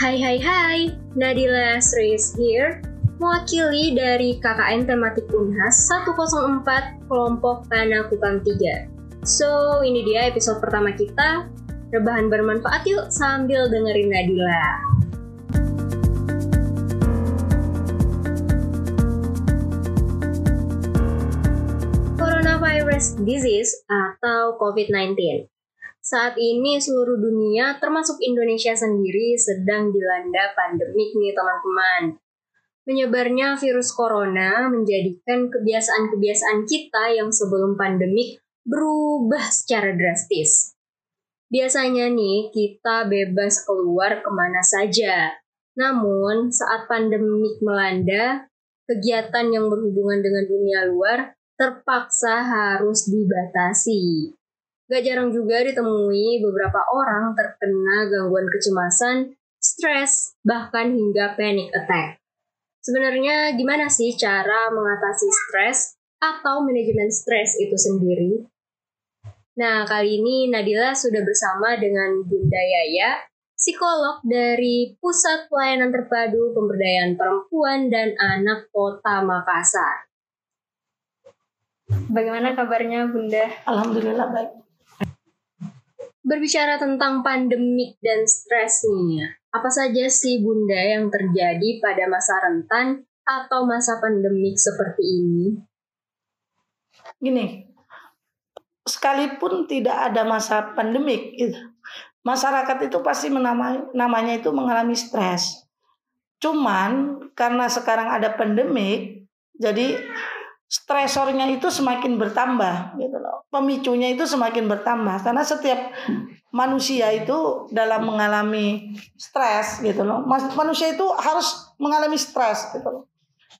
Hai hai hai, Nadila Sris here, mewakili dari KKN Tematik Unhas 104 kelompok Tanah Kupang 3. So, ini dia episode pertama kita. Rebahan bermanfaat yuk sambil dengerin Nadila. Coronavirus Disease atau COVID-19 saat ini seluruh dunia termasuk Indonesia sendiri sedang dilanda pandemik nih teman-teman. Menyebarnya virus corona menjadikan kebiasaan-kebiasaan kita yang sebelum pandemik berubah secara drastis. Biasanya nih kita bebas keluar ke mana saja. Namun saat pandemik melanda, kegiatan yang berhubungan dengan dunia luar terpaksa harus dibatasi. Gak jarang juga ditemui beberapa orang terkena gangguan kecemasan, stres, bahkan hingga panic attack. Sebenarnya gimana sih cara mengatasi stres atau manajemen stres itu sendiri? Nah, kali ini Nadila sudah bersama dengan Bunda Yaya, psikolog dari Pusat Pelayanan Terpadu Pemberdayaan Perempuan dan Anak Kota Makassar. Bagaimana kabarnya Bunda? Alhamdulillah baik berbicara tentang pandemik dan stres nih, apa saja sih Bunda yang terjadi pada masa rentan atau masa pandemik seperti ini? Gini, sekalipun tidak ada masa pandemik, gitu, masyarakat itu pasti menamai, namanya itu mengalami stres. Cuman karena sekarang ada pandemik, jadi stresornya itu semakin bertambah gitu loh. Pemicunya itu semakin bertambah karena setiap manusia itu dalam mengalami stres gitu loh. Manusia itu harus mengalami stres gitu loh.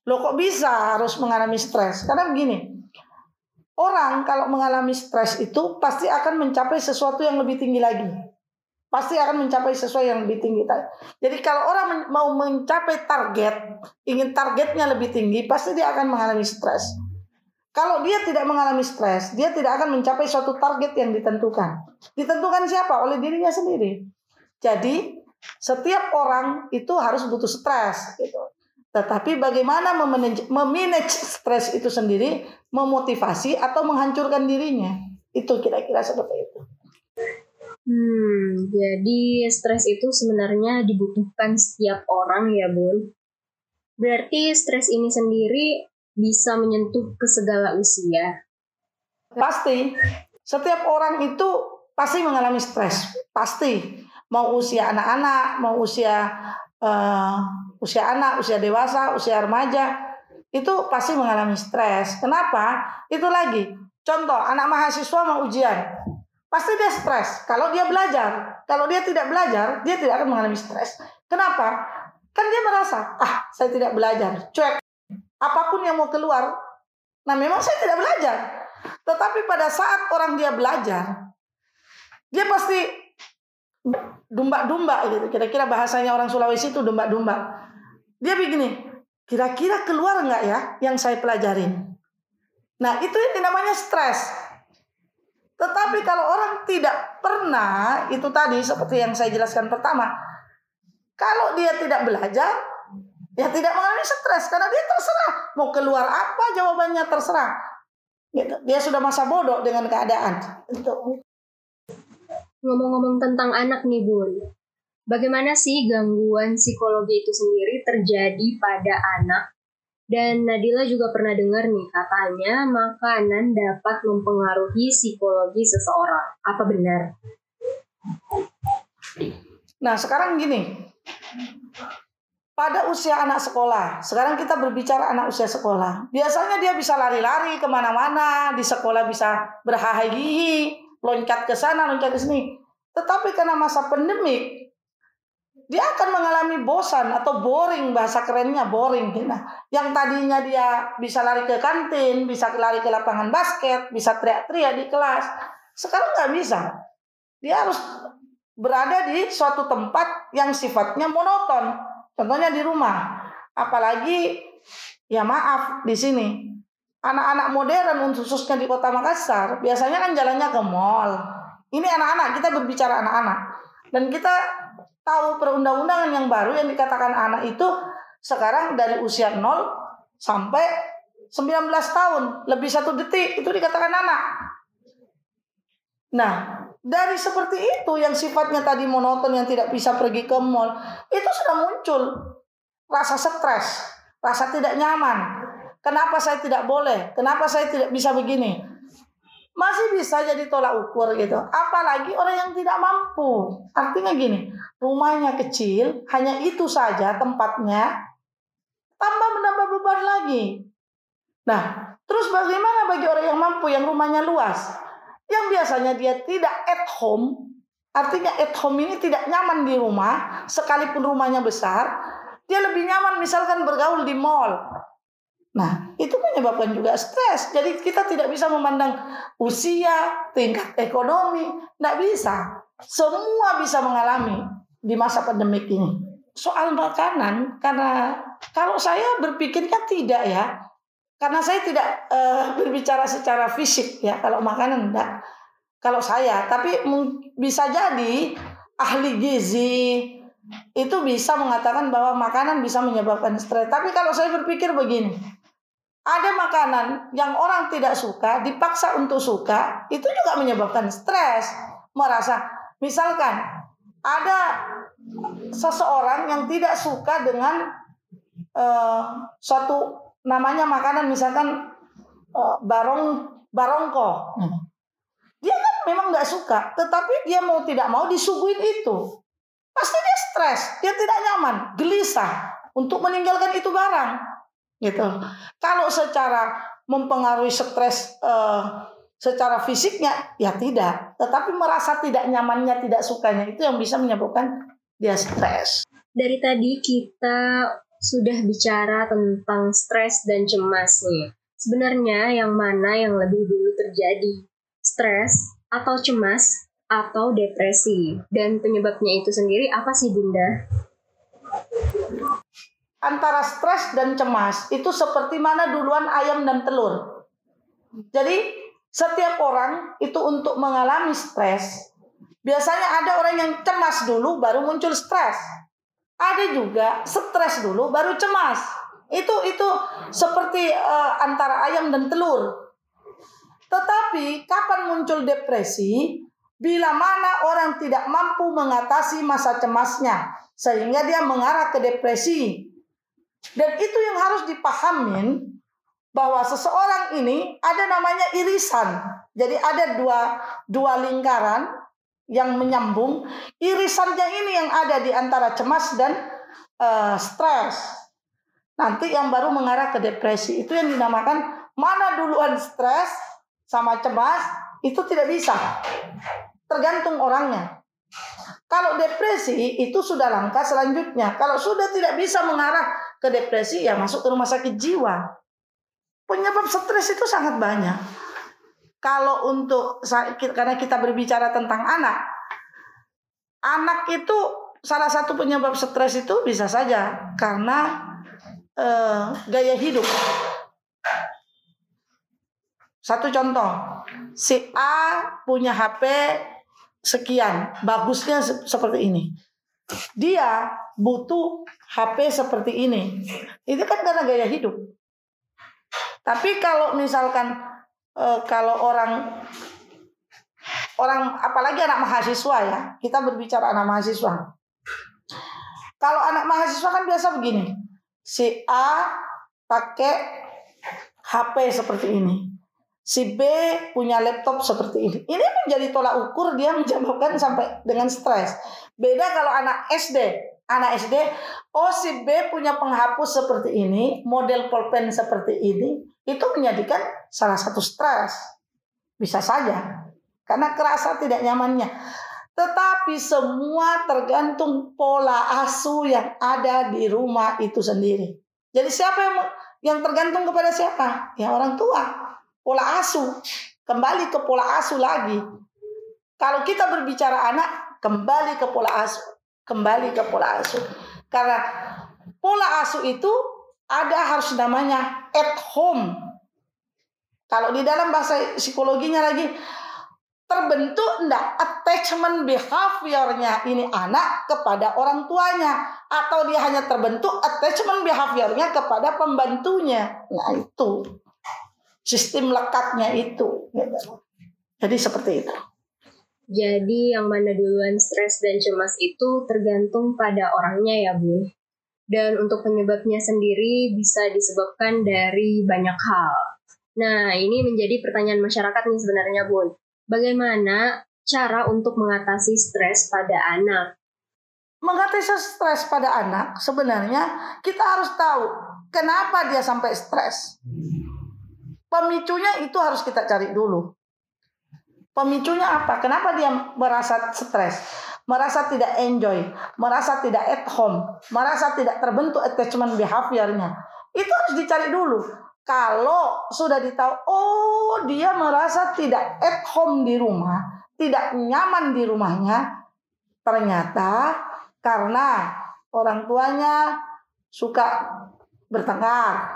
Loh kok bisa harus mengalami stres? Karena begini. Orang kalau mengalami stres itu pasti akan mencapai sesuatu yang lebih tinggi lagi. Pasti akan mencapai sesuatu yang lebih tinggi. Jadi kalau orang mau mencapai target, ingin targetnya lebih tinggi, pasti dia akan mengalami stres. Kalau dia tidak mengalami stres, dia tidak akan mencapai suatu target yang ditentukan. Ditentukan siapa? Oleh dirinya sendiri. Jadi setiap orang itu harus butuh stres gitu. Tetapi bagaimana memanage, memanage stres itu sendiri, memotivasi atau menghancurkan dirinya. Itu kira-kira seperti itu. Hmm, jadi stres itu sebenarnya dibutuhkan setiap orang ya, Bun. Berarti stres ini sendiri bisa menyentuh ke segala usia? Pasti. Setiap orang itu pasti mengalami stres. Pasti. Mau usia anak-anak, mau usia uh, usia anak, usia dewasa, usia remaja, itu pasti mengalami stres. Kenapa? Itu lagi. Contoh, anak mahasiswa mau ujian. Pasti dia stres. Kalau dia belajar, kalau dia tidak belajar, dia tidak akan mengalami stres. Kenapa? Kan dia merasa, ah saya tidak belajar, cuek apa pun yang mau keluar. Nah memang saya tidak belajar. Tetapi pada saat orang dia belajar, dia pasti dumba-dumba gitu. Kira-kira bahasanya orang Sulawesi itu dumba-dumba. Dia begini, kira-kira keluar nggak ya yang saya pelajarin? Nah itu yang namanya stres. Tetapi kalau orang tidak pernah, itu tadi seperti yang saya jelaskan pertama, kalau dia tidak belajar, Ya tidak mengalami stres karena dia terserah mau keluar apa jawabannya terserah. Gitu. Dia sudah masa bodoh dengan keadaan. Gitu. Ngomong-ngomong tentang anak nih Bun, bagaimana sih gangguan psikologi itu sendiri terjadi pada anak? Dan Nadila juga pernah dengar nih katanya makanan dapat mempengaruhi psikologi seseorang. Apa benar? Nah sekarang gini, pada usia anak sekolah. Sekarang kita berbicara anak usia sekolah. Biasanya dia bisa lari-lari ke mana-mana, di sekolah bisa berhahagihi, loncat ke sana, loncat ke sini. Tetapi karena masa pandemik, dia akan mengalami bosan atau boring bahasa kerennya boring. Nah, yang tadinya dia bisa lari ke kantin, bisa lari ke lapangan basket, bisa teriak-teriak di kelas, sekarang nggak bisa. Dia harus berada di suatu tempat yang sifatnya monoton Contohnya di rumah. Apalagi ya maaf di sini. Anak-anak modern khususnya di Kota Makassar biasanya kan jalannya ke mall. Ini anak-anak, kita berbicara anak-anak. Dan kita tahu perundang-undangan yang baru yang dikatakan anak itu sekarang dari usia 0 sampai 19 tahun, lebih satu detik itu dikatakan anak. Nah, dari seperti itu yang sifatnya tadi monoton yang tidak bisa pergi ke mall, itu sudah muncul rasa stres, rasa tidak nyaman. Kenapa saya tidak boleh? Kenapa saya tidak bisa begini? Masih bisa jadi tolak ukur gitu. Apalagi orang yang tidak mampu. Artinya gini, rumahnya kecil, hanya itu saja tempatnya, tambah menambah beban lagi. Nah, terus bagaimana bagi orang yang mampu yang rumahnya luas? Yang biasanya dia tidak at home, artinya at home ini tidak nyaman di rumah, sekalipun rumahnya besar, dia lebih nyaman misalkan bergaul di mall. Nah, itu menyebabkan juga stres. Jadi kita tidak bisa memandang usia, tingkat ekonomi, tidak bisa. Semua bisa mengalami di masa pandemik ini. Soal makanan, karena kalau saya berpikirnya tidak ya, karena saya tidak uh, berbicara secara fisik ya kalau makanan enggak. Kalau saya tapi bisa jadi ahli gizi itu bisa mengatakan bahwa makanan bisa menyebabkan stres. Tapi kalau saya berpikir begini ada makanan yang orang tidak suka dipaksa untuk suka itu juga menyebabkan stres merasa misalkan ada seseorang yang tidak suka dengan uh, suatu namanya makanan misalkan uh, barong barongko. Hmm. Dia kan memang nggak suka, tetapi dia mau tidak mau disuguhin itu. Pasti dia stres, dia tidak nyaman, gelisah untuk meninggalkan itu barang. Gitu. Kalau secara mempengaruhi stres uh, secara fisiknya ya tidak, tetapi merasa tidak nyamannya, tidak sukanya itu yang bisa menyebabkan dia stres. Dari tadi kita sudah bicara tentang stres dan cemas nih. Sebenarnya yang mana yang lebih dulu terjadi? Stres atau cemas atau depresi? Dan penyebabnya itu sendiri apa sih Bunda? Antara stres dan cemas itu seperti mana duluan ayam dan telur. Jadi setiap orang itu untuk mengalami stres Biasanya ada orang yang cemas dulu baru muncul stres. Ada juga stres dulu baru cemas. Itu itu seperti uh, antara ayam dan telur. Tetapi kapan muncul depresi? Bila mana orang tidak mampu mengatasi masa cemasnya sehingga dia mengarah ke depresi. Dan itu yang harus dipahamin bahwa seseorang ini ada namanya irisan. Jadi ada dua dua lingkaran yang menyambung irisannya ini yang ada di antara cemas dan uh, stres. Nanti yang baru mengarah ke depresi itu yang dinamakan mana duluan stres sama cemas itu tidak bisa. Tergantung orangnya. Kalau depresi itu sudah langkah selanjutnya. Kalau sudah tidak bisa mengarah ke depresi ya masuk ke rumah sakit jiwa. Penyebab stres itu sangat banyak. Kalau untuk karena kita berbicara tentang anak, anak itu salah satu penyebab stres itu bisa saja karena uh, gaya hidup. Satu contoh, si A punya HP sekian, bagusnya seperti ini. Dia butuh HP seperti ini. Itu kan karena gaya hidup. Tapi kalau misalkan e, kalau orang orang apalagi anak mahasiswa ya kita berbicara anak mahasiswa. Kalau anak mahasiswa kan biasa begini si A pakai HP seperti ini si B punya laptop seperti ini. Ini menjadi tolak ukur dia menyebabkan sampai dengan stres. Beda kalau anak SD anak SD oh si B punya penghapus seperti ini model pulpen seperti ini itu menjadikan salah satu stres. Bisa saja. Karena kerasa tidak nyamannya. Tetapi semua tergantung pola asuh yang ada di rumah itu sendiri. Jadi siapa yang yang tergantung kepada siapa? Ya orang tua. Pola asuh. Kembali ke pola asuh lagi. Kalau kita berbicara anak, kembali ke pola asuh. Kembali ke pola asuh. Karena pola asuh itu ada harus namanya at home. Kalau di dalam bahasa psikologinya lagi terbentuk enggak attachment behaviornya ini anak kepada orang tuanya atau dia hanya terbentuk attachment behaviornya kepada pembantunya nah itu sistem lekatnya itu jadi seperti itu jadi yang mana duluan stres dan cemas itu tergantung pada orangnya ya Bu dan untuk penyebabnya sendiri bisa disebabkan dari banyak hal Nah, ini menjadi pertanyaan masyarakat nih sebenarnya, Bun. Bagaimana cara untuk mengatasi stres pada anak? Mengatasi stres pada anak, sebenarnya kita harus tahu kenapa dia sampai stres. Pemicunya itu harus kita cari dulu. Pemicunya apa? Kenapa dia merasa stres? Merasa tidak enjoy, merasa tidak at home, merasa tidak terbentuk attachment behaviornya. Itu harus dicari dulu kalau sudah ditahu, oh dia merasa tidak at home di rumah, tidak nyaman di rumahnya, ternyata karena orang tuanya suka bertengkar,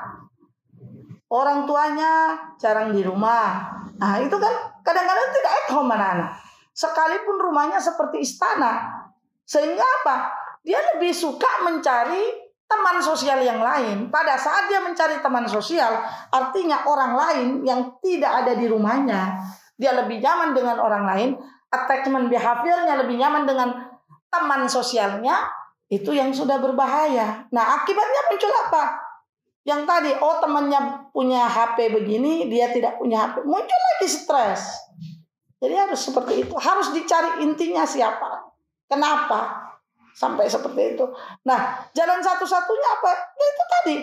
orang tuanya jarang di rumah. Nah itu kan kadang-kadang tidak at home anak-anak. Sekalipun rumahnya seperti istana. Sehingga apa? Dia lebih suka mencari teman sosial yang lain. Pada saat dia mencari teman sosial, artinya orang lain yang tidak ada di rumahnya, dia lebih nyaman dengan orang lain, attachment behaviornya lebih nyaman dengan teman sosialnya, itu yang sudah berbahaya. Nah, akibatnya muncul apa? Yang tadi, oh temannya punya HP begini, dia tidak punya HP. Muncul lagi stres. Jadi harus seperti itu. Harus dicari intinya siapa. Kenapa? sampai seperti itu. Nah, jalan satu-satunya apa? Ya itu tadi.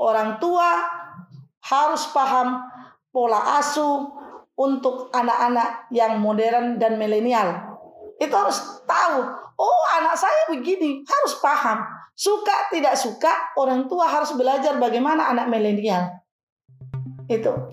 Orang tua harus paham pola asuh untuk anak-anak yang modern dan milenial. Itu harus tahu, oh anak saya begini, harus paham. Suka tidak suka, orang tua harus belajar bagaimana anak milenial. Itu.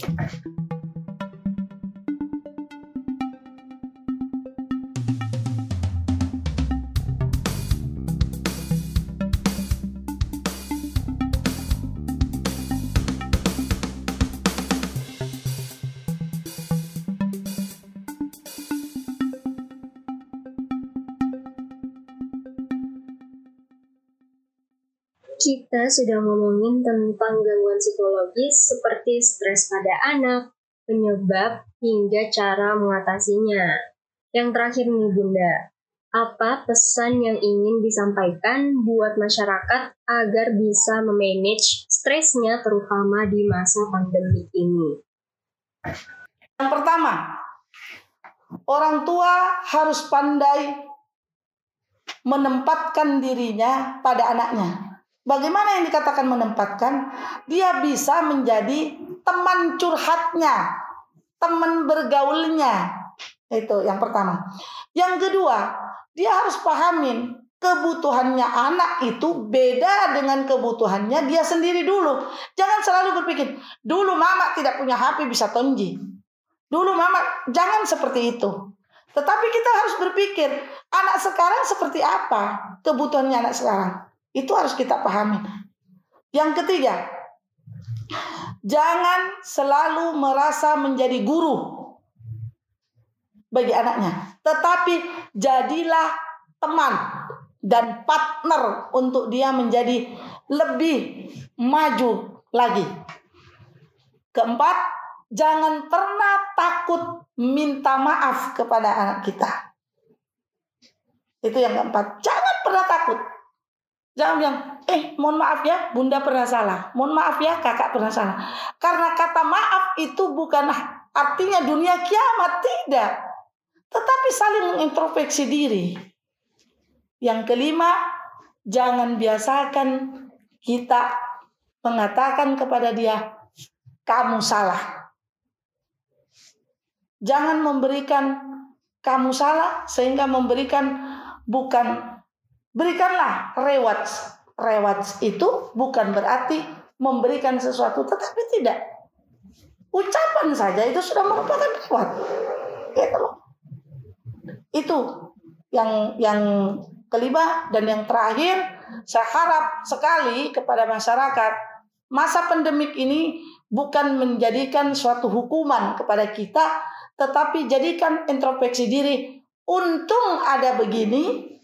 Kita sudah ngomongin tentang gangguan psikologis seperti stres pada anak, penyebab, hingga cara mengatasinya. Yang terakhir nih Bunda, apa pesan yang ingin disampaikan buat masyarakat agar bisa memanage stresnya terutama di masa pandemi ini? Yang pertama, orang tua harus pandai menempatkan dirinya pada anaknya. Bagaimana yang dikatakan menempatkan? Dia bisa menjadi teman curhatnya, teman bergaulnya. Itu yang pertama. Yang kedua, dia harus pahamin kebutuhannya anak itu beda dengan kebutuhannya dia sendiri dulu. Jangan selalu berpikir, dulu mama tidak punya HP bisa tonji. Dulu mama jangan seperti itu. Tetapi kita harus berpikir, anak sekarang seperti apa kebutuhannya anak sekarang. Itu harus kita pahami. Yang ketiga, jangan selalu merasa menjadi guru bagi anaknya, tetapi jadilah teman dan partner untuk dia menjadi lebih maju lagi. Keempat, jangan pernah takut minta maaf kepada anak kita. Itu yang keempat. Jangan pernah takut. Jangan bilang, eh mohon maaf ya bunda pernah salah. Mohon maaf ya kakak pernah salah. Karena kata maaf itu bukan artinya dunia kiamat. Tidak. Tetapi saling mengintrospeksi diri. Yang kelima, jangan biasakan kita mengatakan kepada dia, kamu salah. Jangan memberikan kamu salah sehingga memberikan bukan Berikanlah rewards. Rewards itu bukan berarti memberikan sesuatu, tetapi tidak. Ucapan saja itu sudah merupakan reward. Gitu loh. Itu yang yang kelima dan yang terakhir saya harap sekali kepada masyarakat masa pandemik ini bukan menjadikan suatu hukuman kepada kita, tetapi jadikan introspeksi diri. Untung ada begini,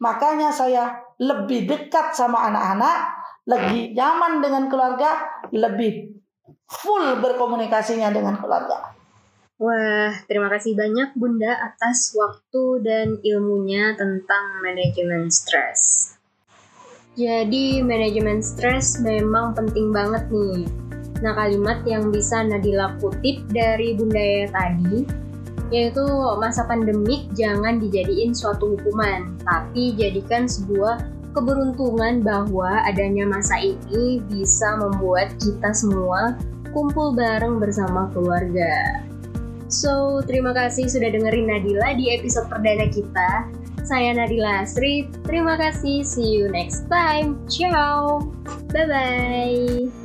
makanya saya lebih dekat sama anak-anak, lebih nyaman dengan keluarga, lebih full berkomunikasinya dengan keluarga. Wah, terima kasih banyak Bunda atas waktu dan ilmunya tentang manajemen stres. Jadi, manajemen stres memang penting banget nih. Nah, kalimat yang bisa Nadila kutip dari Bunda Yaya tadi, yaitu masa pandemik jangan dijadiin suatu hukuman, tapi jadikan sebuah keberuntungan bahwa adanya masa ini bisa membuat kita semua kumpul bareng bersama keluarga. So, terima kasih sudah dengerin Nadila di episode perdana kita. Saya Nadila Asri, terima kasih, see you next time. Ciao, bye-bye.